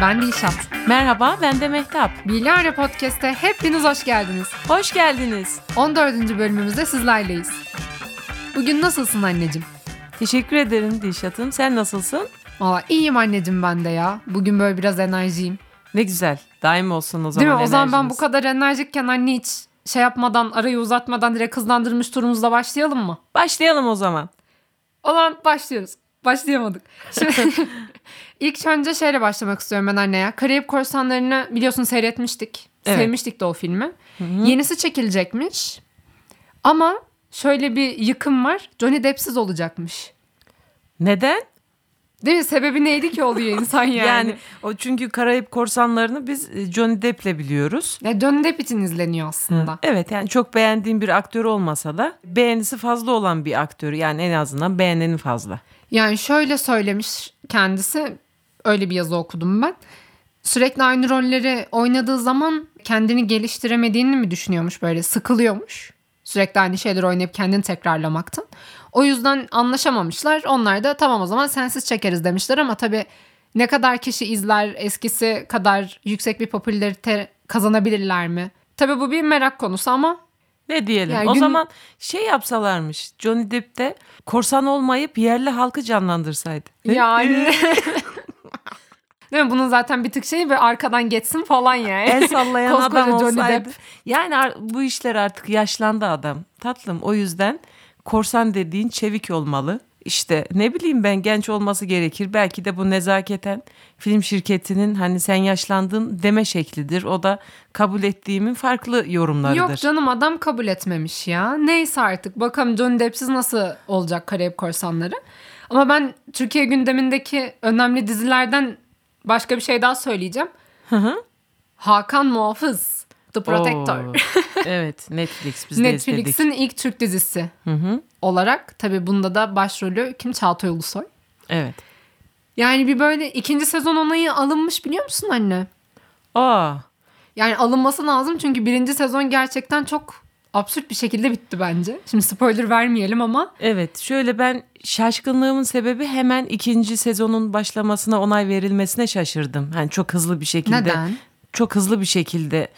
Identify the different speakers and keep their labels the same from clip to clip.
Speaker 1: Ben Dilşat.
Speaker 2: Merhaba ben de Mehtap.
Speaker 1: Bilyare Podcast'te hepiniz hoş geldiniz.
Speaker 2: Hoş geldiniz.
Speaker 1: 14. bölümümüzde sizlerleyiz. Bugün nasılsın anneciğim?
Speaker 2: Teşekkür ederim Dilşat'ım. Sen nasılsın?
Speaker 1: Aa, iyiyim anneciğim ben de ya. Bugün böyle biraz enerjiyim.
Speaker 2: Ne güzel. Daim olsun o zaman
Speaker 1: Değil mi? O zaman ben
Speaker 2: enerjiniz.
Speaker 1: bu kadar enerjikken anne hiç şey yapmadan, arayı uzatmadan direkt hızlandırmış turumuzla başlayalım mı?
Speaker 2: Başlayalım o zaman.
Speaker 1: O zaman başlıyoruz. Başlayamadık. Şimdi ilk önce şeyle başlamak istiyorum ben anneye. Karayip Korsanları'nı biliyorsun seyretmiştik.
Speaker 2: Evet.
Speaker 1: Sevmiştik de o filmi. Yenisi çekilecekmiş. Ama şöyle bir yıkım var. Johnny Depp'siz olacakmış.
Speaker 2: Neden?
Speaker 1: Değil mi? Sebebi neydi ki oluyor insan yani?
Speaker 2: Yani, o çünkü Karayip Korsanları'nı biz e, Johnny Depp'le biliyoruz.
Speaker 1: Ya Johnny Depp için izleniyor aslında.
Speaker 2: Evet yani çok beğendiğim bir aktör olmasa da beğenisi fazla olan bir aktör. Yani en azından beğeneni fazla.
Speaker 1: Yani şöyle söylemiş kendisi. Öyle bir yazı okudum ben. Sürekli aynı rolleri oynadığı zaman kendini geliştiremediğini mi düşünüyormuş böyle sıkılıyormuş. Sürekli aynı şeyleri oynayıp kendini tekrarlamaktan. O yüzden anlaşamamışlar. Onlar da tamam o zaman sensiz çekeriz demişler ama tabii ne kadar kişi izler eskisi kadar yüksek bir popülarite kazanabilirler mi? Tabii bu bir merak konusu ama
Speaker 2: Ne diyelim?
Speaker 1: Yani
Speaker 2: o
Speaker 1: gün-
Speaker 2: zaman şey yapsalarmış. Johnny Depp de korsan olmayıp yerli halkı canlandırsaydı.
Speaker 1: yani... Değil mi? Bunun zaten bir tık şeyi ve arkadan geçsin falan yani.
Speaker 2: El sallayan
Speaker 1: Koskoca
Speaker 2: adam
Speaker 1: Johnny
Speaker 2: olsaydı.
Speaker 1: Depp.
Speaker 2: Yani bu işler artık yaşlandı adam. Tatlım o yüzden korsan dediğin çevik olmalı. İşte ne bileyim ben genç olması gerekir. Belki de bu nezaketen film şirketinin hani sen yaşlandın deme şeklidir. O da kabul ettiğimin farklı yorumlarıdır.
Speaker 1: Yok canım adam kabul etmemiş ya. Neyse artık bakalım Johnny Depp'siz nasıl olacak Karayip Korsanları. Ama ben Türkiye gündemindeki önemli dizilerden başka bir şey daha söyleyeceğim.
Speaker 2: hı.
Speaker 1: Hakan Muhafız. The Protector.
Speaker 2: Oo, evet Netflix biz.
Speaker 1: Netflix'in ilk Türk dizisi
Speaker 2: Hı hı.
Speaker 1: olarak. Tabii bunda da başrolü kim? Çağatay Ulusoy.
Speaker 2: Evet.
Speaker 1: Yani bir böyle ikinci sezon onayı alınmış biliyor musun anne?
Speaker 2: Aa,
Speaker 1: Yani alınması lazım çünkü birinci sezon gerçekten çok absürt bir şekilde bitti bence. Şimdi spoiler vermeyelim ama
Speaker 2: evet şöyle ben şaşkınlığımın sebebi hemen ikinci sezonun başlamasına onay verilmesine şaşırdım. Hani çok hızlı bir şekilde.
Speaker 1: neden?
Speaker 2: çok hızlı bir şekilde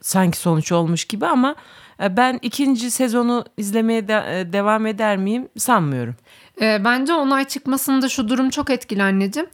Speaker 2: sanki sonuç olmuş gibi ama e, ben ikinci sezonu izlemeye de- e, devam eder miyim sanmıyorum.
Speaker 1: Ee, bence onay çıkmasında şu durum çok etkili anneciğim.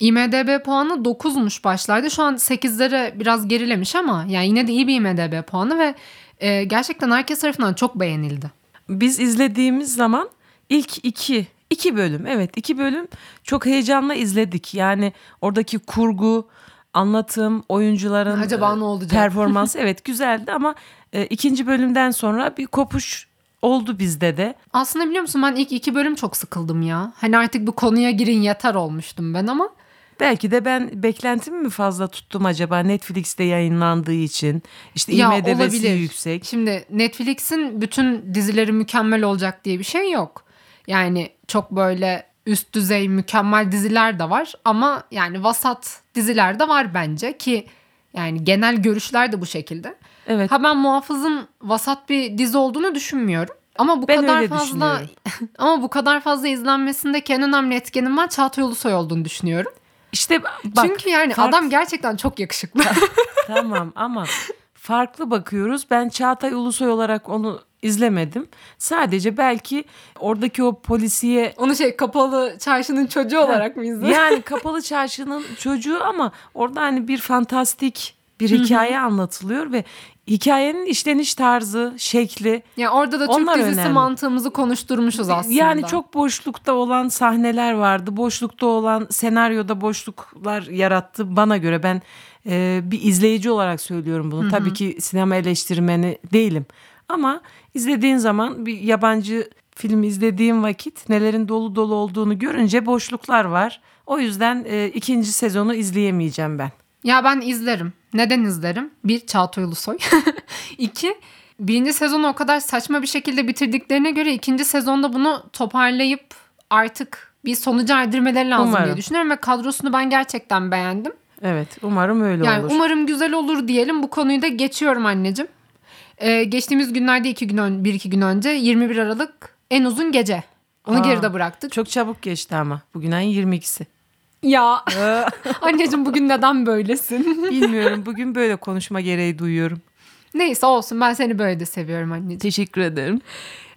Speaker 1: IMDB puanı 9'muş başlarda. Şu an 8'lere biraz gerilemiş ama yani yine de iyi bir IMDB puanı ve e, gerçekten herkes tarafından çok beğenildi.
Speaker 2: Biz izlediğimiz zaman ilk iki iki bölüm evet iki bölüm çok heyecanla izledik. Yani oradaki kurgu, anlatım, oyuncuların
Speaker 1: Acaba
Speaker 2: e,
Speaker 1: ne olacak?
Speaker 2: performansı evet güzeldi ama e, ikinci bölümden sonra bir kopuş oldu bizde de.
Speaker 1: Aslında biliyor musun ben ilk iki bölüm çok sıkıldım ya. Hani artık bu konuya girin yeter olmuştum ben ama
Speaker 2: Belki de ben beklentimi mi fazla tuttum acaba Netflix'te yayınlandığı için. İşte
Speaker 1: Ya,
Speaker 2: IMDb'si yüksek.
Speaker 1: Şimdi Netflix'in bütün dizileri mükemmel olacak diye bir şey yok. Yani çok böyle üst düzey mükemmel diziler de var ama yani vasat diziler de var bence ki yani genel görüşler de bu şekilde.
Speaker 2: Evet.
Speaker 1: Ha ben Muhafız'ın vasat bir dizi olduğunu düşünmüyorum. Ama bu
Speaker 2: Ben
Speaker 1: kadar fazla ama bu kadar fazla izlenmesindeki en önemli etkenin ben Çağatay Ulusoy olduğunu düşünüyorum.
Speaker 2: İşte bak
Speaker 1: Çünkü yani
Speaker 2: fark-
Speaker 1: adam gerçekten çok yakışıklı.
Speaker 2: tamam ama farklı bakıyoruz. Ben Çağatay Ulusoy olarak onu izlemedim. Sadece belki oradaki o polisiye
Speaker 1: Onu şey kapalı çarşının çocuğu olarak mı izledin?
Speaker 2: yani kapalı çarşının çocuğu ama orada hani bir fantastik bir hikaye anlatılıyor ve hikayenin işleniş tarzı, şekli
Speaker 1: Ya orada da Türk dizisi
Speaker 2: önemli.
Speaker 1: mantığımızı konuşturmuşuz aslında.
Speaker 2: Yani çok boşlukta olan sahneler vardı. Boşlukta olan senaryoda boşluklar yarattı. Bana göre ben e, bir izleyici olarak söylüyorum bunu. Tabii ki sinema eleştirmeni değilim. Ama izlediğin zaman bir yabancı film izlediğim vakit nelerin dolu dolu olduğunu görünce boşluklar var. O yüzden e, ikinci sezonu izleyemeyeceğim ben.
Speaker 1: Ya ben izlerim. Neden izlerim? Bir Çağatay Ulusoy. İki birinci sezonu o kadar saçma bir şekilde bitirdiklerine göre ikinci sezonda bunu toparlayıp artık bir sonuca erdirmeleri lazım
Speaker 2: Umarım.
Speaker 1: diye düşünüyorum ve kadrosunu ben gerçekten beğendim.
Speaker 2: Evet umarım öyle
Speaker 1: Yani
Speaker 2: olur.
Speaker 1: umarım güzel olur diyelim. Bu konuyu da geçiyorum anneciğim. Ee, geçtiğimiz günlerde iki gün ön, bir iki gün önce 21 Aralık en uzun gece. Onu
Speaker 2: Aa,
Speaker 1: geride bıraktık.
Speaker 2: Çok çabuk geçti ama bugün ayın 22'si.
Speaker 1: Ya anneciğim bugün neden böylesin?
Speaker 2: Bilmiyorum bugün böyle konuşma gereği duyuyorum.
Speaker 1: Neyse olsun ben seni böyle de seviyorum anneciğim.
Speaker 2: Teşekkür ederim.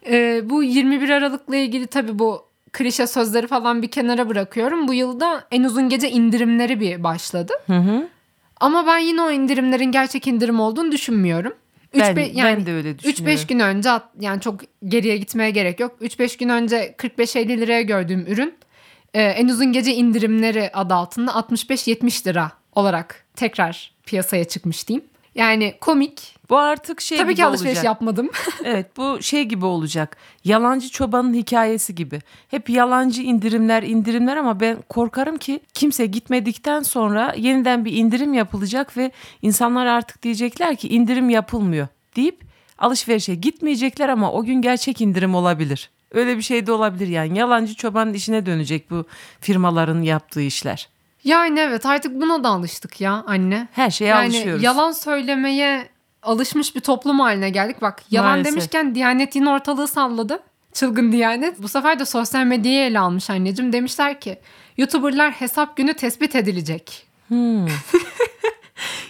Speaker 1: Ee, bu 21 Aralık'la ilgili tabii bu klişe sözleri falan bir kenara bırakıyorum. Bu yılda en uzun gece indirimleri bir başladı.
Speaker 2: Hı hı.
Speaker 1: Ama ben yine o indirimlerin gerçek indirim olduğunu düşünmüyorum. Üç
Speaker 2: Ben,
Speaker 1: be-
Speaker 2: ben de öyle düşünüyorum.
Speaker 1: 3-5 gün önce yani çok geriye gitmeye gerek yok. 3-5 gün önce 45-50 liraya gördüğüm ürün e, en uzun gece indirimleri adı altında 65-70 lira olarak tekrar piyasaya çıkmış diyeyim. Yani komik.
Speaker 2: Bu artık şey
Speaker 1: Tabii
Speaker 2: gibi
Speaker 1: ki alışveriş
Speaker 2: olacak.
Speaker 1: yapmadım.
Speaker 2: Evet bu şey gibi olacak. Yalancı çobanın hikayesi gibi. Hep yalancı indirimler indirimler ama ben korkarım ki kimse gitmedikten sonra yeniden bir indirim yapılacak ve insanlar artık diyecekler ki indirim yapılmıyor deyip alışverişe gitmeyecekler ama o gün gerçek indirim olabilir. Öyle bir şey de olabilir yani yalancı çobanın işine dönecek bu firmaların yaptığı işler.
Speaker 1: yani evet artık buna da alıştık ya anne.
Speaker 2: Her şeye
Speaker 1: yani
Speaker 2: alışıyoruz.
Speaker 1: yalan söylemeye alışmış bir toplum haline geldik. Bak yalan
Speaker 2: Maalesef.
Speaker 1: demişken Diyanet yine ortalığı salladı. Çılgın Diyanet. Bu sefer de sosyal medyayı ele almış anneciğim. Demişler ki YouTuber'lar hesap günü tespit edilecek.
Speaker 2: Hmm.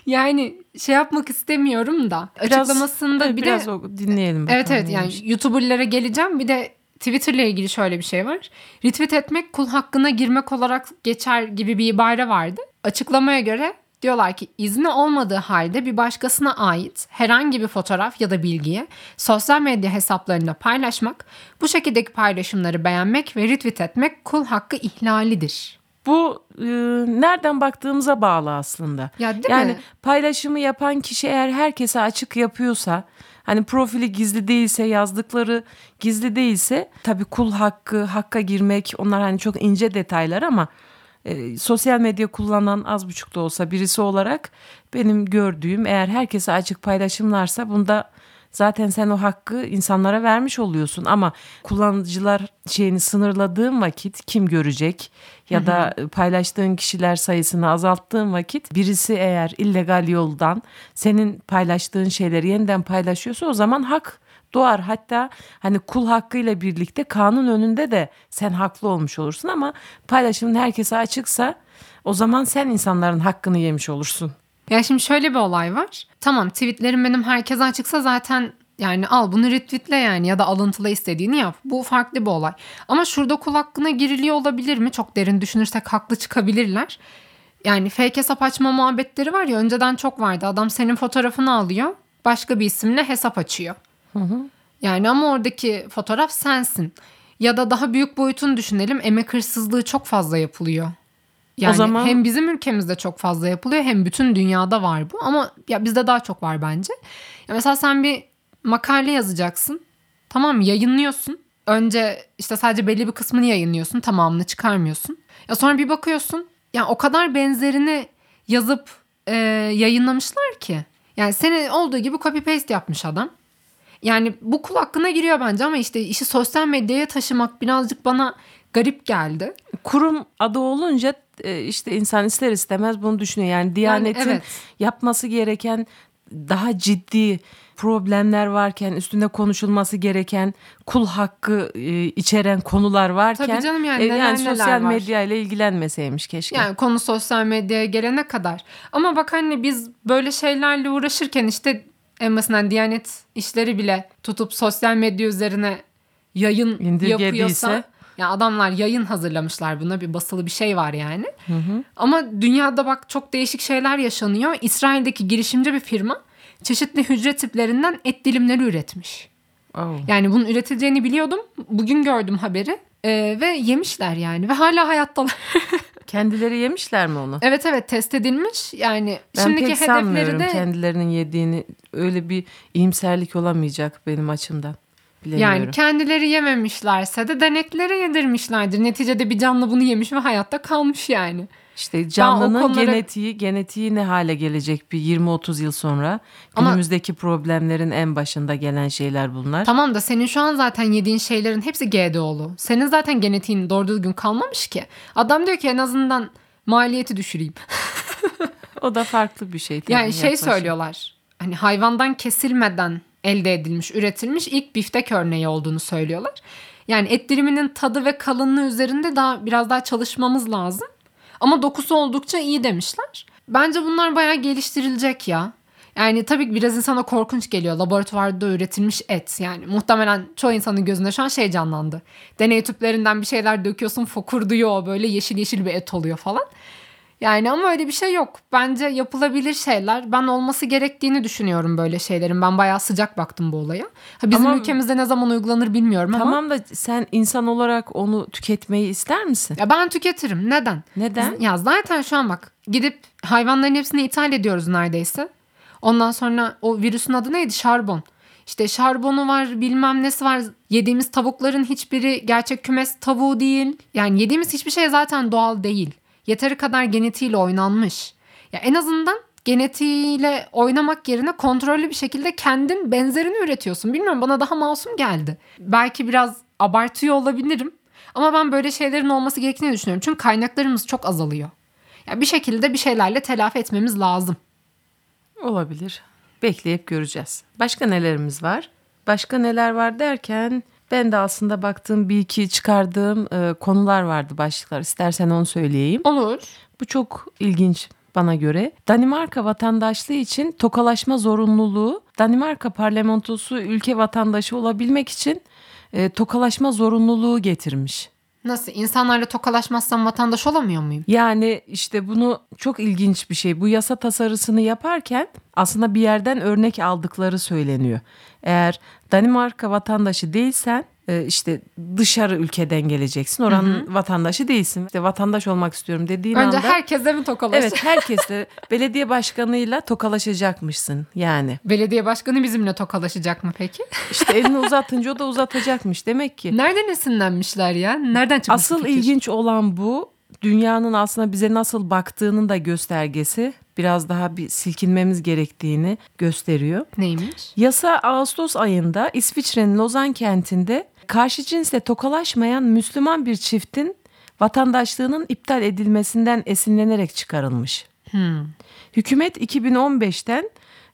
Speaker 1: Yani şey yapmak istemiyorum da. açıklamasında
Speaker 2: evet,
Speaker 1: bir
Speaker 2: biraz
Speaker 1: de
Speaker 2: dinleyelim.
Speaker 1: Evet
Speaker 2: bakalım
Speaker 1: evet yani
Speaker 2: neymiş.
Speaker 1: YouTuber'lara geleceğim. Bir de Twitter'la ilgili şöyle bir şey var. Retweet etmek kul hakkına girmek olarak geçer gibi bir ibare vardı. Açıklamaya göre diyorlar ki izni olmadığı halde bir başkasına ait herhangi bir fotoğraf ya da bilgiyi sosyal medya hesaplarında paylaşmak, bu şekildeki paylaşımları beğenmek ve retweet etmek kul hakkı ihlalidir.
Speaker 2: Bu e, nereden baktığımıza bağlı aslında.
Speaker 1: Ya değil
Speaker 2: yani
Speaker 1: mi?
Speaker 2: paylaşımı yapan kişi eğer herkese açık yapıyorsa, hani profili gizli değilse, yazdıkları gizli değilse, tabii kul hakkı, hakka girmek, onlar hani çok ince detaylar ama e, sosyal medya kullanan az buçuk da olsa birisi olarak benim gördüğüm eğer herkese açık paylaşımlarsa bunda zaten sen o hakkı insanlara vermiş oluyorsun. Ama kullanıcılar şeyini sınırladığın vakit kim görecek ya da paylaştığın kişiler sayısını azalttığın vakit birisi eğer illegal yoldan senin paylaştığın şeyleri yeniden paylaşıyorsa o zaman hak doğar. Hatta hani kul hakkıyla birlikte kanun önünde de sen haklı olmuş olursun ama paylaşımın herkese açıksa o zaman sen insanların hakkını yemiş olursun.
Speaker 1: Ya şimdi şöyle bir olay var. Tamam tweetlerim benim herkese açıksa zaten yani al bunu retweetle yani ya da alıntıla istediğini yap. Bu farklı bir olay. Ama şurada kul hakkına giriliyor olabilir mi? Çok derin düşünürsek haklı çıkabilirler. Yani fake hesap açma muhabbetleri var ya önceden çok vardı. Adam senin fotoğrafını alıyor. Başka bir isimle hesap açıyor. Yani ama oradaki fotoğraf sensin. Ya da daha büyük boyutunu düşünelim. Emek hırsızlığı çok fazla yapılıyor. Yani
Speaker 2: zaman-
Speaker 1: hem bizim ülkemizde çok fazla yapılıyor hem bütün dünyada var bu. Ama ya bizde daha çok var bence. Ya mesela sen bir makale yazacaksın. Tamam? Yayınlıyorsun. Önce işte sadece belli bir kısmını yayınlıyorsun. Tamamını çıkarmıyorsun. Ya sonra bir bakıyorsun. Yani o kadar benzerini yazıp e, yayınlamışlar ki. Yani senin olduğu gibi copy paste yapmış adam. Yani bu kul hakkına giriyor bence ama işte işi sosyal medyaya taşımak birazcık bana garip geldi.
Speaker 2: Kurum adı olunca e, işte insan ister istemez bunu düşünüyor. Yani Diyanet'in
Speaker 1: evet.
Speaker 2: yapması gereken daha ciddi problemler varken üstünde konuşulması gereken kul hakkı e, içeren konular varken
Speaker 1: Tabii canım yani
Speaker 2: e, yani sosyal medya ile ilgilenmeseymiş keşke.
Speaker 1: Yani konu sosyal medyaya gelene kadar. Ama bak anne biz böyle şeylerle uğraşırken işte en basitinden Diyanet işleri bile tutup sosyal medya üzerine yayın yapıyorsa ya adamlar yayın hazırlamışlar buna bir basılı bir şey var yani. Ama dünyada bak çok değişik şeyler yaşanıyor. İsrail'deki girişimci bir firma çeşitli hücre tiplerinden et dilimleri üretmiş.
Speaker 2: Oh.
Speaker 1: Yani bunun üretileceğini biliyordum. Bugün gördüm haberi. Ee, ve yemişler yani ve hala hayattalar.
Speaker 2: Kendileri yemişler mi onu?
Speaker 1: Evet evet test edilmiş. Yani
Speaker 2: Ben
Speaker 1: şimdiki
Speaker 2: pek
Speaker 1: hedefleri
Speaker 2: sanmıyorum
Speaker 1: de
Speaker 2: kendilerinin yediğini öyle bir iyimserlik olamayacak benim açımdan. Bilemiyorum.
Speaker 1: yani kendileri yememişlerse de deneklere yedirmişlerdir. Neticede bir canlı bunu yemiş ve hayatta kalmış yani.
Speaker 2: İşte canlının
Speaker 1: konulara-
Speaker 2: genetiği genetiği ne hale gelecek bir 20-30 yıl sonra.
Speaker 1: Ama-
Speaker 2: Günümüzdeki problemlerin en başında gelen şeyler bunlar.
Speaker 1: Tamam da senin şu an zaten yediğin şeylerin hepsi GDO'lu. Senin zaten genetiğin doğru düzgün kalmamış ki. Adam diyor ki en azından maliyeti düşüreyim.
Speaker 2: O da farklı bir şey.
Speaker 1: Yani şey
Speaker 2: yaklaşım.
Speaker 1: söylüyorlar. Hani hayvandan kesilmeden elde edilmiş, üretilmiş ilk biftek örneği olduğunu söylüyorlar. Yani et diliminin tadı ve kalınlığı üzerinde daha biraz daha çalışmamız lazım. Ama dokusu oldukça iyi demişler. Bence bunlar bayağı geliştirilecek ya. Yani tabii biraz insana korkunç geliyor. Laboratuvarda üretilmiş et. Yani muhtemelen çoğu insanın gözünde şu an şey canlandı. Deney tüplerinden bir şeyler döküyorsun fokurduyor böyle yeşil yeşil bir et oluyor falan. Yani ama öyle bir şey yok. Bence yapılabilir şeyler. Ben olması gerektiğini düşünüyorum böyle şeylerin. Ben bayağı sıcak baktım bu olaya. Ha, bizim
Speaker 2: Ama-
Speaker 1: ülkemizde ne zaman uygulanır bilmiyorum ama.
Speaker 2: Tamam da sen insan olarak onu tüketmeyi ister misin?
Speaker 1: Ya ben tüketirim. Neden?
Speaker 2: Neden?
Speaker 1: Ya zaten şu an bak gidip hayvanların hepsini ithal ediyoruz neredeyse. Ondan sonra o virüsün adı neydi? Şarbon. İşte şarbonu var bilmem nesi var. Yediğimiz tavukların hiçbiri gerçek kümes tavuğu değil. Yani yediğimiz hiçbir şey zaten doğal değil. Yeteri kadar genetiğiyle oynanmış. Ya en azından genetiğiyle oynamak yerine kontrollü bir şekilde kendin benzerini üretiyorsun. Bilmiyorum bana daha masum geldi. Belki biraz abartıyor olabilirim. Ama ben böyle şeylerin olması gerektiğini düşünüyorum. Çünkü kaynaklarımız çok azalıyor. Ya bir şekilde bir şeylerle telafi etmemiz lazım.
Speaker 2: Olabilir. Bekleyip göreceğiz. Başka nelerimiz var? Başka neler var derken ben de aslında baktığım bir iki çıkardığım e, konular vardı başlıklar. İstersen onu söyleyeyim.
Speaker 1: Olur.
Speaker 2: Bu çok ilginç bana göre. Danimarka vatandaşlığı için tokalaşma zorunluluğu Danimarka parlamentosu ülke vatandaşı olabilmek için e, tokalaşma zorunluluğu getirmiş.
Speaker 1: Nasıl? İnsanlarla tokalaşmazsam vatandaş olamıyor muyum?
Speaker 2: Yani işte bunu çok ilginç bir şey. Bu yasa tasarısını yaparken aslında bir yerden örnek aldıkları söyleniyor. Eğer Danimarka vatandaşı değilsen e, işte dışarı ülkeden geleceksin. Oranın vatandaşı değilsin. İşte vatandaş olmak istiyorum dediğin
Speaker 1: Önce
Speaker 2: anda
Speaker 1: herkese mi tokalaş?
Speaker 2: evet herkesle belediye başkanıyla tokalaşacakmışsın yani.
Speaker 1: Belediye başkanı bizimle tokalaşacak mı peki?
Speaker 2: İşte elini uzatınca o da uzatacakmış demek ki.
Speaker 1: Nereden esinlenmişler ya? Nereden çıkmış
Speaker 2: Asıl
Speaker 1: fikir?
Speaker 2: ilginç olan bu. Dünyanın aslında bize nasıl baktığının da göstergesi. Biraz daha bir silkinmemiz gerektiğini gösteriyor.
Speaker 1: Neymiş?
Speaker 2: Yasa Ağustos ayında İsviçre'nin Lozan kentinde karşı cinsle tokalaşmayan Müslüman bir çiftin vatandaşlığının iptal edilmesinden esinlenerek çıkarılmış.
Speaker 1: Hmm.
Speaker 2: Hükümet 2015'ten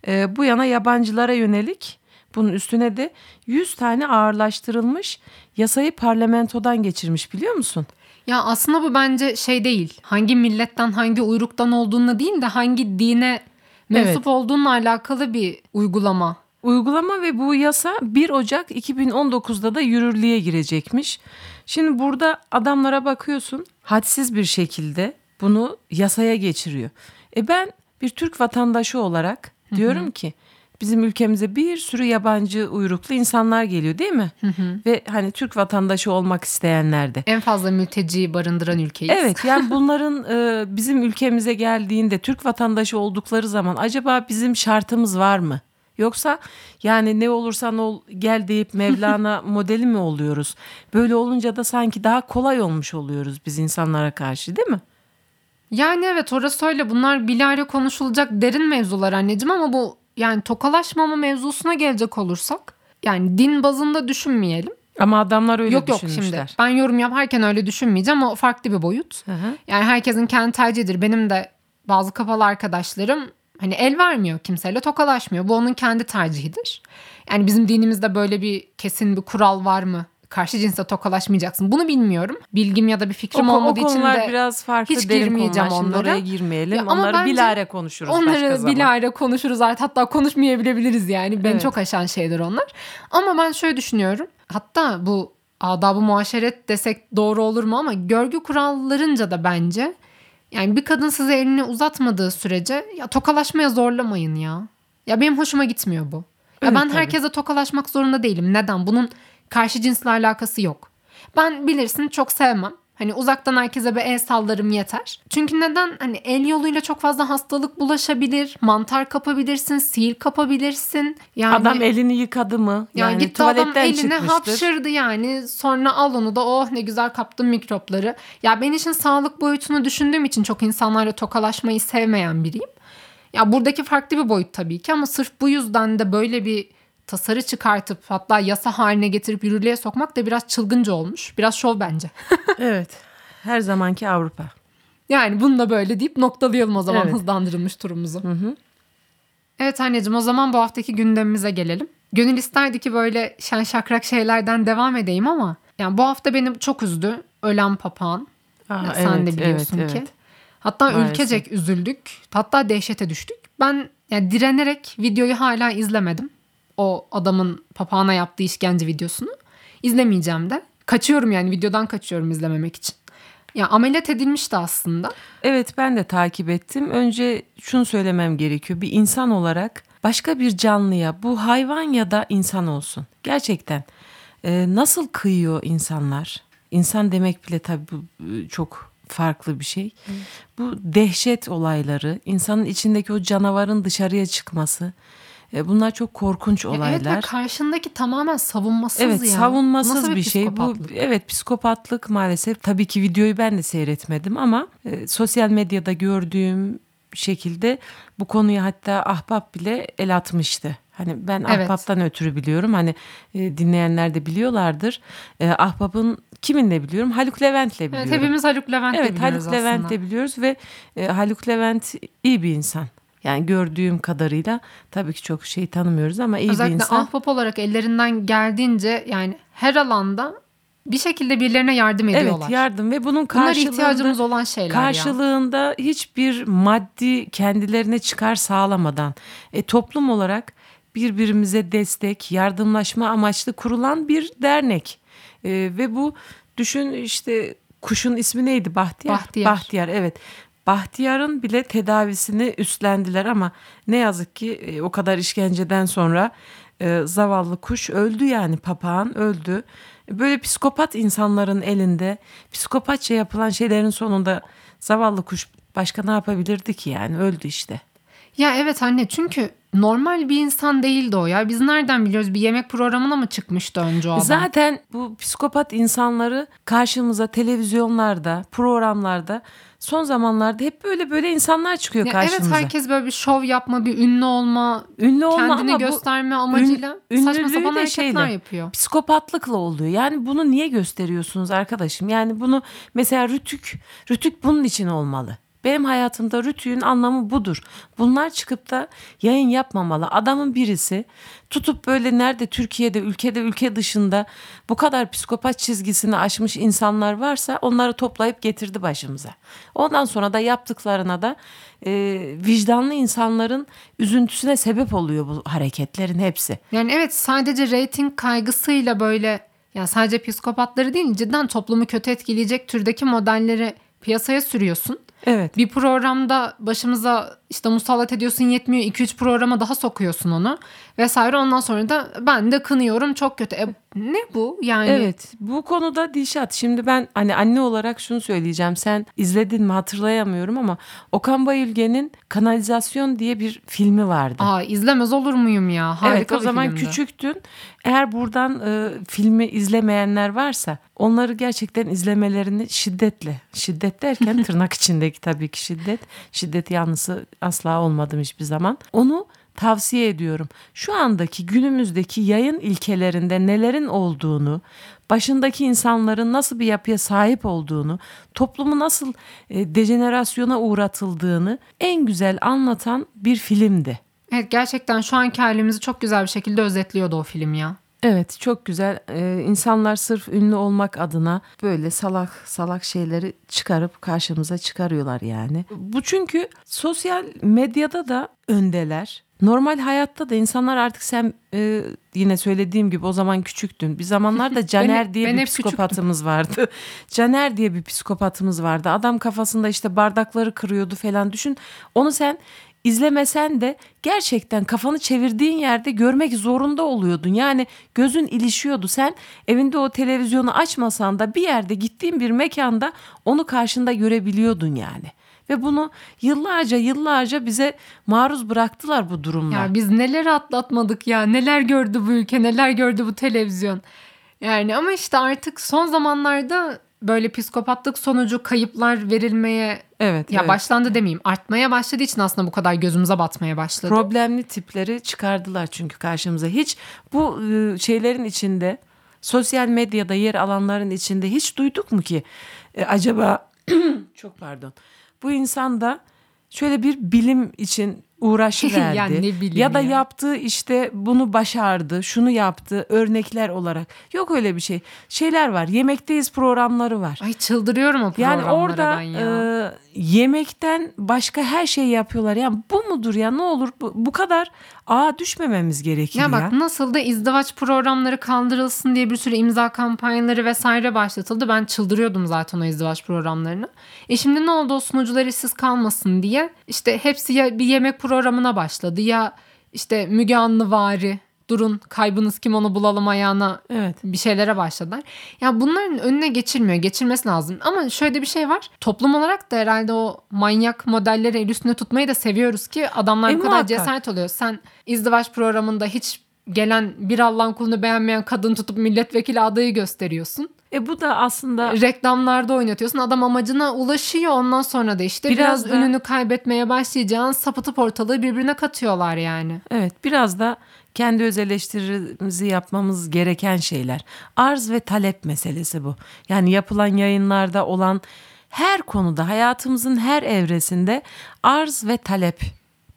Speaker 2: e, bu yana yabancılara yönelik bunun üstüne de 100 tane ağırlaştırılmış yasayı parlamentodan geçirmiş biliyor musun?
Speaker 1: Ya aslında bu bence şey değil. Hangi milletten, hangi uyruktan olduğunu değil de hangi dine mensup
Speaker 2: Evet.
Speaker 1: olduğunla alakalı bir uygulama.
Speaker 2: Uygulama ve bu yasa 1 Ocak 2019'da da yürürlüğe girecekmiş. Şimdi burada adamlara bakıyorsun hadsiz bir şekilde bunu yasaya geçiriyor. E ben bir Türk vatandaşı olarak diyorum ki bizim ülkemize bir sürü yabancı uyruklu insanlar geliyor değil mi? Ve hani Türk vatandaşı olmak isteyenler de.
Speaker 1: En fazla mülteci barındıran ülkeyiz.
Speaker 2: Evet yani bunların e, bizim ülkemize geldiğinde Türk vatandaşı oldukları zaman acaba bizim şartımız var mı? Yoksa yani ne olursan ol gel deyip Mevlana modeli mi oluyoruz? Böyle olunca da sanki daha kolay olmuş oluyoruz biz insanlara karşı değil mi?
Speaker 1: Yani evet orası öyle. Bunlar bilahare konuşulacak derin mevzular anneciğim ama bu yani tokalaşmama mevzusuna gelecek olursak yani din bazında düşünmeyelim.
Speaker 2: Ama adamlar öyle
Speaker 1: yok yok
Speaker 2: düşünmüşler.
Speaker 1: şimdi ben yorum yaparken öyle düşünmeyeceğim o farklı bir boyut.
Speaker 2: Hı hı.
Speaker 1: Yani herkesin kendi tercihidir. Benim de bazı kapalı arkadaşlarım hani el vermiyor kimseyle tokalaşmıyor. Bu onun kendi tercihidir. Yani bizim dinimizde böyle bir kesin bir kural var mı? Karşı cinsle tokalaşmayacaksın. Bunu bilmiyorum. Bilgim ya da bir
Speaker 2: O,
Speaker 1: fikrim
Speaker 2: o
Speaker 1: olmadığı için
Speaker 2: konular
Speaker 1: de
Speaker 2: biraz farklı
Speaker 1: hiç girmeyeceğim
Speaker 2: konular.
Speaker 1: Onlara.
Speaker 2: oraya girmeyelim.
Speaker 1: Ya ama
Speaker 2: Onları bilare konuşuruz başka
Speaker 1: Onları
Speaker 2: zaman.
Speaker 1: bilahare konuşuruz artık hatta konuşmayabilebiliriz yani. Beni
Speaker 2: Evet.
Speaker 1: çok aşan şeyler onlar. Ama ben şöyle düşünüyorum. Hatta bu adabı muaşeret desek doğru olur mu ama görgü kurallarınca da bence yani bir kadın size elini uzatmadığı sürece ya tokalaşmaya zorlamayın ya. Ya benim hoşuma gitmiyor bu. Ya
Speaker 2: Evet,
Speaker 1: ben
Speaker 2: tabii.
Speaker 1: herkese tokalaşmak zorunda değilim. Neden? Bunun karşı cinsle alakası yok. Ben bilirsin çok sevmem. Hani uzaktan herkese bir el sallarım yeter. Çünkü neden? Hani el yoluyla çok fazla hastalık bulaşabilir. Mantar kapabilirsin, sil kapabilirsin. Yani
Speaker 2: Adam elini yıkadı mı?
Speaker 1: yani,
Speaker 2: Yani,
Speaker 1: gitti adam eline
Speaker 2: çıkmıştır.
Speaker 1: hapşırdı yani. Sonra al onu da oh ne güzel kaptım mikropları. Ya ben işin sağlık boyutunu düşündüğüm için çok insanlarla tokalaşmayı sevmeyen biriyim. Ya buradaki farklı bir boyut tabii ki ama sırf bu yüzden de böyle bir tasarı çıkartıp hatta yasa haline getirip yürürlüğe sokmak da biraz çılgınca olmuş. Biraz şov bence.
Speaker 2: Evet. Her zamanki Avrupa.
Speaker 1: Yani bunu da böyle deyip noktalayalım o zaman
Speaker 2: Evet.
Speaker 1: hızlandırılmış turumuzu. Evet anneciğim o zaman bu haftaki gündemimize gelelim. Gönül isterdi ki böyle şen şakrak şeylerden devam edeyim ama yani bu hafta beni çok üzdü. Ölen papağan.
Speaker 2: Aa,
Speaker 1: Ya sen de biliyorsun
Speaker 2: evet,
Speaker 1: ki.
Speaker 2: evet.
Speaker 1: Hatta
Speaker 2: Maalesef.
Speaker 1: ülkecek üzüldük. Hatta dehşete düştük. Ben yani direnerek videoyu hala izlemedim. O adamın papağana yaptığı işkence videosunu. İzlemeyeceğim de. Kaçıyorum yani videodan kaçıyorum izlememek için. Ya ameliyat edilmişti aslında.
Speaker 2: Evet ben de takip ettim. Önce şunu söylemem gerekiyor. Bir insan olarak başka bir canlıya bu hayvan ya da insan olsun. Gerçekten e, nasıl kıyıyor insanlar? İnsan demek bile tabii bu e, çok farklı bir şey. Bu dehşet olayları, insanın içindeki o canavarın dışarıya çıkması. E, bunlar çok korkunç olaylar.
Speaker 1: Evet ve karşındaki tamamen savunmasız
Speaker 2: Evet
Speaker 1: ya.
Speaker 2: savunmasız
Speaker 1: Nasıl
Speaker 2: bir, şey. Bu evet psikopatlık maalesef. Tabii ki videoyu ben de seyretmedim ama e, sosyal medyada gördüğüm şekilde bu konuyu hatta Ahbap bile el atmıştı. Hani ben
Speaker 1: Evet.
Speaker 2: Ahbap'tan ötürü biliyorum. Hani e, dinleyenler de biliyorlardır. E, Ahbap'ın kiminle biliyorum? Haluk Levent'le biliyorum.
Speaker 1: Evet hepimiz Haluk Levent'le
Speaker 2: Evet
Speaker 1: biliyoruz
Speaker 2: Haluk Levent'le
Speaker 1: aslında.
Speaker 2: biliyoruz ve e, Haluk Levent iyi bir insan. Yani gördüğüm kadarıyla tabii ki çok şey tanımıyoruz ama iyi bir
Speaker 1: Özellikle
Speaker 2: insan.
Speaker 1: ahbap olarak ellerinden geldiğince yani her alanda bir şekilde birilerine yardım ediyorlar.
Speaker 2: Evet yardım ve bunun
Speaker 1: Bunlar
Speaker 2: karşılığında
Speaker 1: ihtiyacımız olan şeyler ya.
Speaker 2: karşılığında hiçbir maddi kendilerine çıkar sağlamadan e, toplum olarak birbirimize destek, yardımlaşma amaçlı kurulan bir dernek. E, ve bu düşün işte kuşun ismi neydi? Bahtiyar.
Speaker 1: Bahtiyar.
Speaker 2: Bahtiyar evet. Bahtiyar'ın bile tedavisini üstlendiler ama ne yazık ki e, o kadar işkenceden sonra e, zavallı kuş öldü yani papağan öldü. Böyle psikopat insanların elinde psikopatça yapılan şeylerin sonunda zavallı kuş başka ne yapabilirdi ki yani öldü işte.
Speaker 1: Ya evet anne çünkü normal bir insan değildi o ya. Biz nereden biliyoruz bir yemek programına mı çıkmıştı önce o adam?
Speaker 2: Zaten bu psikopat insanları karşımıza televizyonlarda, programlarda son zamanlarda hep böyle böyle insanlar çıkıyor
Speaker 1: Ya
Speaker 2: karşımıza.
Speaker 1: evet herkes böyle bir şov yapma, bir ünlü olma,
Speaker 2: Ünlü olma
Speaker 1: kendini gösterme amacıyla
Speaker 2: ün-
Speaker 1: saçma sapan hareketler
Speaker 2: şeyle,
Speaker 1: yapıyor.
Speaker 2: psikopatlıkla oluyor. Yani bunu niye gösteriyorsunuz arkadaşım? Yani bunu mesela Rütük, Rütük bunun için olmalı. Benim hayatımda Rütük'ün anlamı budur. Bunlar çıkıp da yayın yapmamalı. Adamın birisi tutup böyle nerede Türkiye'de, ülkede, ülke dışında bu kadar psikopat çizgisini aşmış insanlar varsa onları toplayıp getirdi başımıza. Ondan sonra da yaptıklarına da e, vicdanlı insanların üzüntüsüne sebep oluyor bu hareketlerin hepsi.
Speaker 1: Yani evet sadece reyting kaygısıyla böyle yani sadece psikopatları değil cidden toplumu kötü etkileyecek türdeki modelleri piyasaya sürüyorsun.
Speaker 2: Evet.
Speaker 1: Bir programda başımıza işte musallat ediyorsun yetmiyor 2-3 programa daha sokuyorsun onu vesaire ondan sonra da ben de kınıyorum çok kötü. E, ne bu yani?
Speaker 2: Evet bu konuda Dişat şimdi ben hani anne olarak şunu söyleyeceğim sen izledin mi hatırlayamıyorum ama Okan Bayülgen'in Kanalizasyon diye bir filmi vardı.
Speaker 1: Aa izlemez olur muyum ya? Harika
Speaker 2: evet o zaman
Speaker 1: filmdi.
Speaker 2: küçüktün eğer buradan e, filmi izlemeyenler varsa onları gerçekten izlemelerini şiddetle şiddet derken tırnak içindeki tabii ki şiddet şiddet yanlısı asla olmadım hiçbir zaman onu tavsiye ediyorum. Şu andaki günümüzdeki yayın ilkelerinde nelerin olduğunu, başındaki insanların nasıl bir yapıya sahip olduğunu, toplumu nasıl e, dejenerasyona uğratıldığını en güzel anlatan bir filmdi.
Speaker 1: Evet gerçekten şu anki halimizi çok güzel bir şekilde özetliyordu o film ya.
Speaker 2: Evet çok güzel. Ee, insanlar sırf ünlü olmak adına böyle salak salak şeyleri çıkarıp karşımıza çıkarıyorlar yani. Bu çünkü sosyal medyada da öndeler. Normal hayatta da insanlar artık sen e, yine söylediğim gibi o zaman küçüktün. Bir zamanlarda Caner
Speaker 1: Ben-
Speaker 2: diye
Speaker 1: ben
Speaker 2: bir psikopatımız vardı. Caner diye bir psikopatımız vardı. Adam kafasında işte bardakları kırıyordu falan düşün. Onu sen izlemesen de gerçekten kafanı çevirdiğin yerde görmek zorunda oluyordun. Yani gözün ilişiyordu. Sen evinde o televizyonu açmasan da bir yerde gittiğin bir mekanda onu karşında görebiliyordun yani. Ve bunu yıllarca yıllarca bize maruz bıraktılar bu durumlar.
Speaker 1: Ya biz neler atlatmadık ya. Neler gördü bu ülke, neler gördü bu televizyon. Yani ama işte artık son zamanlarda böyle psikopatlık sonucu kayıplar verilmeye
Speaker 2: evet.
Speaker 1: ya
Speaker 2: evet.
Speaker 1: başlandı demeyeyim. Artmaya başladığı için aslında bu kadar gözümüze batmaya başladı.
Speaker 2: Problemli tipleri çıkardılar çünkü karşımıza. Hiç bu e, şeylerin içinde sosyal medyada yer alanların içinde hiç duyduk mu ki e, acaba çok pardon bu insan da şöyle bir bilim için uğraşı verdi.
Speaker 1: Ya ne bileyim
Speaker 2: ya da
Speaker 1: ya.
Speaker 2: yaptığı işte bunu başardı, şunu yaptı örnekler olarak. Yok öyle bir şey. Şeyler var. Yemekteyiz programları var.
Speaker 1: Ay çıldırıyorum o
Speaker 2: Yani
Speaker 1: programlara
Speaker 2: orada
Speaker 1: ben ya.
Speaker 2: e, yemekten başka her şeyi yapıyorlar. Yani bu mudur ya ne olur bu, bu kadar ağa düşmememiz gerekir ya.
Speaker 1: Ya bak nasıl da izdivaç programları kaldırılsın diye bir sürü imza kampanyaları vesaire başlatıldı. Ben çıldırıyordum zaten o izdivaç programlarını. E şimdi ne oldu o sunucular işsiz kalmasın diye. işte hepsi ya bir yemek programına başladı ya işte Müge Anlı vari durun kaybınız kim onu bulalım ayağına
Speaker 2: Evet.
Speaker 1: bir şeylere başladılar. Ya bunların önüne geçilmiyor. Geçilmesi lazım. Ama şöyle bir şey var. Toplum olarak da herhalde o manyak modelleri el üstünde tutmayı da seviyoruz ki adamlar
Speaker 2: E,
Speaker 1: bu kadar
Speaker 2: muhakkak.
Speaker 1: cesaret oluyor. Sen izdivaç programında hiç gelen bir Allah'ın kulunu beğenmeyen kadın tutup milletvekili adayı gösteriyorsun.
Speaker 2: E bu da aslında
Speaker 1: Reklamlarda oynatıyorsun. Adam amacına ulaşıyor. Ondan sonra da işte biraz,
Speaker 2: Biraz da-
Speaker 1: ününü kaybetmeye başlayacağın sapıtıp ortalığı birbirine katıyorlar yani.
Speaker 2: Evet biraz da kendi öz eleştirimizi yapmamız gereken şeyler. Arz ve talep meselesi bu. Yani yapılan yayınlarda olan her konuda hayatımızın her evresinde arz ve talep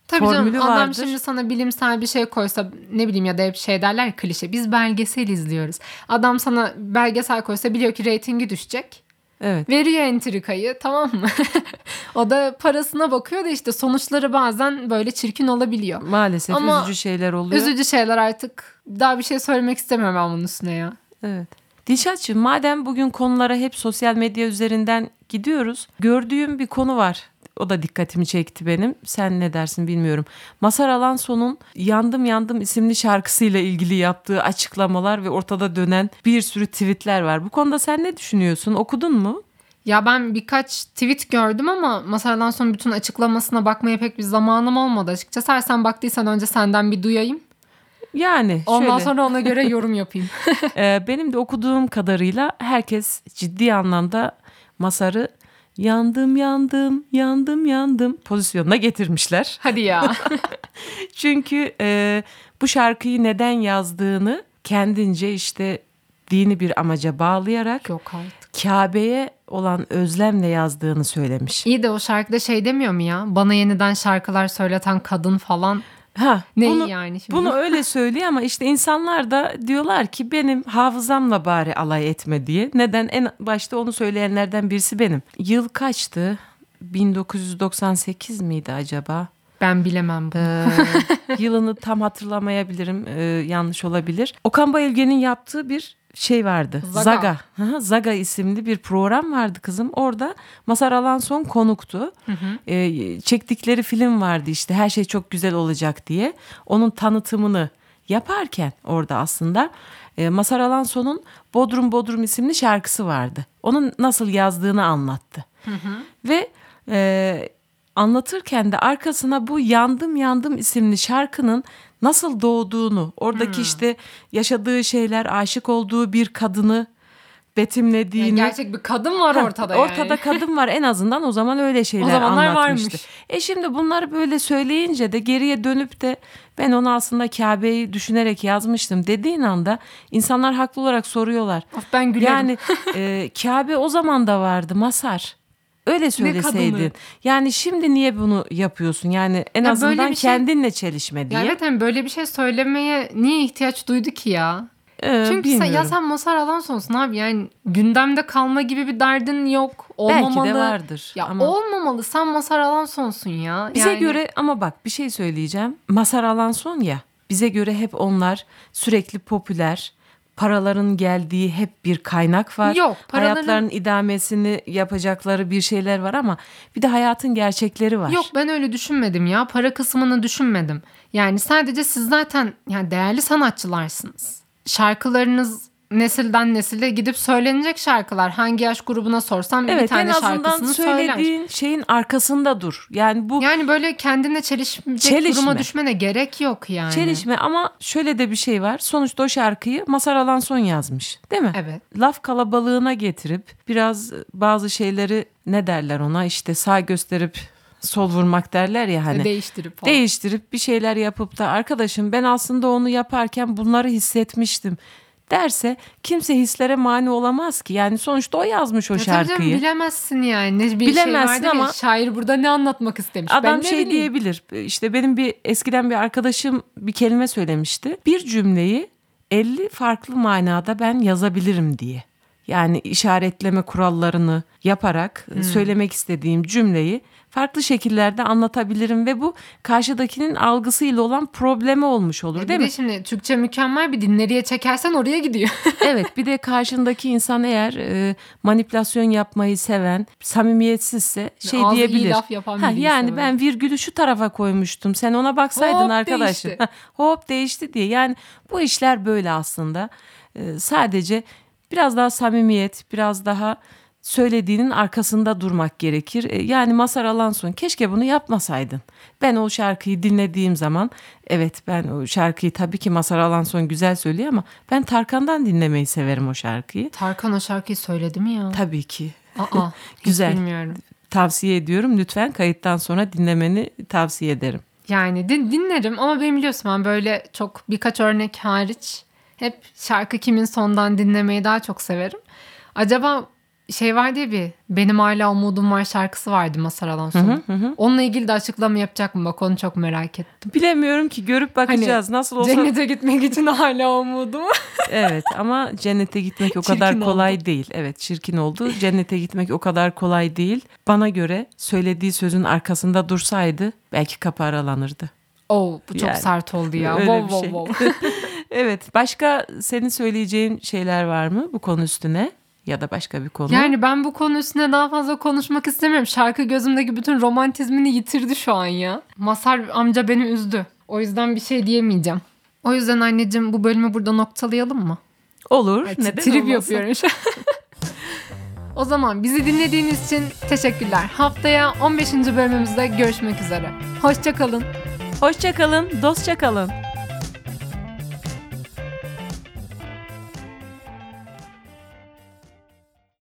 Speaker 1: Tabii
Speaker 2: formülü
Speaker 1: canım adam
Speaker 2: vardır.
Speaker 1: şimdi sana bilimsel bir şey koysa ne bileyim ya da hep şey derler ya, klişe biz belgesel izliyoruz. Adam sana belgesel koysa biliyor ki reytingi düşecek.
Speaker 2: Evet.
Speaker 1: Veriyor entrikayı tamam mı? o da parasına bakıyor da işte sonuçları bazen böyle çirkin olabiliyor.
Speaker 2: Maalesef
Speaker 1: Ama
Speaker 2: üzücü şeyler oluyor.
Speaker 1: Üzücü şeyler artık daha bir şey söylemek istemiyorum ben bunun üstüne ya.
Speaker 2: Evet. Dilşatçığım madem bugün konulara hep sosyal medya üzerinden gidiyoruz. Gördüğüm bir konu var. O da dikkatimi çekti benim. Sen ne dersin bilmiyorum. Masar Alanson'un Yandım Yandım isimli şarkısıyla ilgili yaptığı açıklamalar ve ortada dönen bir sürü tweetler var. Bu konuda sen ne düşünüyorsun? Okudun mu?
Speaker 1: Ya ben birkaç tweet gördüm ama Masar'dan sonra bütün açıklamasına bakmaya pek bir zamanım olmadı açıkçası. Eğer sen baktıysan önce senden bir duyayım.
Speaker 2: Yani
Speaker 1: Ondan
Speaker 2: şöyle.
Speaker 1: sonra ona göre yorum yapayım.
Speaker 2: Ee, benim de okuduğum kadarıyla herkes ciddi anlamda Masar'ı yandım yandım yandım yandım pozisyonuna getirmişler.
Speaker 1: Hadi ya.
Speaker 2: Çünkü e, bu şarkıyı neden yazdığını kendince işte dini bir amaca bağlayarak
Speaker 1: Yok artık.
Speaker 2: Kabe'ye olan özlemle yazdığını söylemiş.
Speaker 1: İyi de o şarkıda şey demiyor mu ya? Bana yeniden şarkılar söyleten kadın falan.
Speaker 2: Ha,
Speaker 1: Neyi
Speaker 2: bunu,
Speaker 1: yani şimdi?
Speaker 2: Bunu öyle söylüyor ama işte insanlar da diyorlar ki benim hafızamla bari alay etme diye. Neden? En başta onu söyleyenlerden birisi benim. Yıl kaçtı? 1998 miydi acaba?
Speaker 1: Ben bilemem bunu.
Speaker 2: Ee, yılını tam hatırlamayabilirim. Ee, yanlış olabilir. Okan Bayülgen'in yaptığı bir şey vardı.
Speaker 1: Zaga.
Speaker 2: Zaga. Hı, Zaga isimli bir program vardı kızım. Orada Masar Alanson konuktu. Ee, çektikleri film vardı işte her şey çok güzel olacak diye. Onun tanıtımını yaparken orada aslında e, Masar Alanson'un Bodrum Bodrum isimli şarkısı vardı. Onun nasıl yazdığını anlattı. Ve e, anlatırken de arkasına bu Yandım Yandım isimli şarkının nasıl doğduğunu, oradaki işte yaşadığı şeyler, aşık olduğu bir kadını betimlediğini.
Speaker 1: Yani gerçek bir kadın var
Speaker 2: Ha,
Speaker 1: ortada yani.
Speaker 2: Ortada kadın var en azından o zaman öyle şeyler
Speaker 1: O zamanlar
Speaker 2: anlatmıştı.
Speaker 1: varmış.
Speaker 2: E şimdi bunları böyle söyleyince de geriye dönüp de ben onu aslında Kabe'yi düşünerek yazmıştım dediğin anda insanlar haklı olarak soruyorlar.
Speaker 1: Of ben gülerim.
Speaker 2: Yani e, Kabe o zaman da vardı Masar. Öyle söyleseydin. Yani şimdi niye bunu yapıyorsun? Yani en
Speaker 1: Ya
Speaker 2: azından
Speaker 1: şey-
Speaker 2: kendinle çelişme diye.
Speaker 1: Ya evet hani böyle bir şey söylemeye niye ihtiyaç duydu ki ya?
Speaker 2: Ee,
Speaker 1: Çünkü sen, ya sen Masar Alanson'sun abi yani gündemde kalma gibi bir derdin yok. Olmamalı.
Speaker 2: Belki de vardır.
Speaker 1: Ya
Speaker 2: ama
Speaker 1: olmamalı sen Masar Alanson'sun ya.
Speaker 2: bize
Speaker 1: Yani-
Speaker 2: göre ama bak bir şey söyleyeceğim. Masar Alanson ya. Bize göre hep onlar sürekli popüler. Paraların geldiği hep bir kaynak var.
Speaker 1: Yok, paraların-
Speaker 2: Hayatların idamesini yapacakları bir şeyler var ama bir de hayatın gerçekleri var.
Speaker 1: Yok ben öyle düşünmedim ya. Para kısmını düşünmedim. Yani sadece siz zaten yani değerli sanatçılarsınız. Şarkılarınız nesilden nesile gidip söylenecek şarkılar. Hangi yaş grubuna sorsam bir
Speaker 2: Evet en
Speaker 1: tane
Speaker 2: azından
Speaker 1: şarkısını söyler.
Speaker 2: söylediğin şeyin arkasında dur. Yani bu
Speaker 1: Yani böyle kendine çelişmeyecek
Speaker 2: Çelişme.
Speaker 1: duruma düşmene gerek yok yani.
Speaker 2: çelişme ama şöyle de bir şey var. Sonuçta o şarkıyı Masar Alanson yazmış değil mi?
Speaker 1: Evet.
Speaker 2: Laf kalabalığına getirip biraz bazı şeyleri ne derler ona işte sağ gösterip sol vurmak derler ya hani.
Speaker 1: Değiştirip falan.
Speaker 2: Değiştirip bir şeyler yapıp da arkadaşım ben aslında onu yaparken bunları hissetmiştim derse kimse hislere mani olamaz ki. Yani sonuçta o yazmış o
Speaker 1: Ya tabii canım,
Speaker 2: şarkıyı.
Speaker 1: bilemezsin yani. Ne bir
Speaker 2: Bilemezsin
Speaker 1: şey vardır ya,
Speaker 2: ama-
Speaker 1: şair burada ne anlatmak istemiş.
Speaker 2: Adam
Speaker 1: ben
Speaker 2: şey
Speaker 1: bileyim.
Speaker 2: diyebilir. İşte benim bir eskiden bir arkadaşım bir kelime söylemişti. Bir cümleyi 50 farklı manada ben yazabilirim diye. Yani işaretleme kurallarını yaparak
Speaker 1: Hmm.
Speaker 2: söylemek istediğim cümleyi farklı şekillerde anlatabilirim ve bu karşıdakinin algısıyla olan problemi olmuş olur
Speaker 1: E
Speaker 2: değil
Speaker 1: bir
Speaker 2: mi?
Speaker 1: de şimdi Türkçe mükemmel bir dil. Nereye çekersen oraya gidiyor.
Speaker 2: evet bir de karşındaki insan eğer e, manipülasyon yapmayı seven, samimiyetsizse şey
Speaker 1: Ağzı iyi
Speaker 2: diyebilir.
Speaker 1: laf yapan
Speaker 2: Ha, yani
Speaker 1: böyle.
Speaker 2: ben virgülü şu tarafa koymuştum. Sen ona baksaydın
Speaker 1: Hop
Speaker 2: arkadaşım.
Speaker 1: değişti.
Speaker 2: Hop değişti diye. Yani bu işler böyle aslında. E, sadece biraz daha samimiyet, biraz daha söylediğinin arkasında durmak gerekir. E, Yani Masar Alanson keşke bunu yapmasaydın. Ben o şarkıyı dinlediğim zaman evet ben o şarkıyı tabii ki Masar Alanson güzel söylüyor ama ben Tarkan'dan dinlemeyi severim o şarkıyı.
Speaker 1: Tarkan o şarkıyı söyledi mi ya?
Speaker 2: Tabii ki.
Speaker 1: Aa,
Speaker 2: Güzel.
Speaker 1: bilmiyorum.
Speaker 2: Tavsiye ediyorum. Lütfen kayıttan sonra dinlemeni tavsiye ederim.
Speaker 1: Yani din- dinlerim ama benim biliyorsun ben böyle çok birkaç örnek hariç hep şarkı kimin sondan dinlemeyi daha çok severim. Acaba şey var diye bir Benim Hala Umudum Var şarkısı vardı Masar Alanso'nun. Onunla ilgili de açıklama yapacak mı? Bak onu çok merak ettim.
Speaker 2: Bilemiyorum ki görüp bakacağız. Nasıl olsa
Speaker 1: Cennete gitmek için hala umudum.
Speaker 2: evet ama cennete gitmek o kadar
Speaker 1: Çirkin
Speaker 2: kolay değil. Evet çirkin oldu. Cennete gitmek o kadar kolay değil. Bana göre söylediği sözün arkasında dursaydı belki kapı aralanırdı.
Speaker 1: Oo bu çok
Speaker 2: Yani,
Speaker 1: sert oldu ya.
Speaker 2: öyle
Speaker 1: Wow,
Speaker 2: bir
Speaker 1: wow,
Speaker 2: şey.
Speaker 1: wow.
Speaker 2: Evet başka senin söyleyeceğin şeyler var mı bu konu üstüne ya da başka bir konu?
Speaker 1: Yani ben bu konu üstüne daha fazla konuşmak istemiyorum. Şarkı gözümdeki bütün romantizmini yitirdi şu an ya. Masar amca beni üzdü. O yüzden bir şey diyemeyeceğim. O yüzden anneciğim bu bölümü burada noktalayalım mı?
Speaker 2: Olur.
Speaker 1: Evet,
Speaker 2: neden
Speaker 1: trip
Speaker 2: olmasın?
Speaker 1: yapıyorum şu an. O zaman bizi dinlediğiniz için teşekkürler. Haftaya 15. bölümümüzde görüşmek üzere. Hoşçakalın.
Speaker 2: Hoşça kalın, dostça kalın.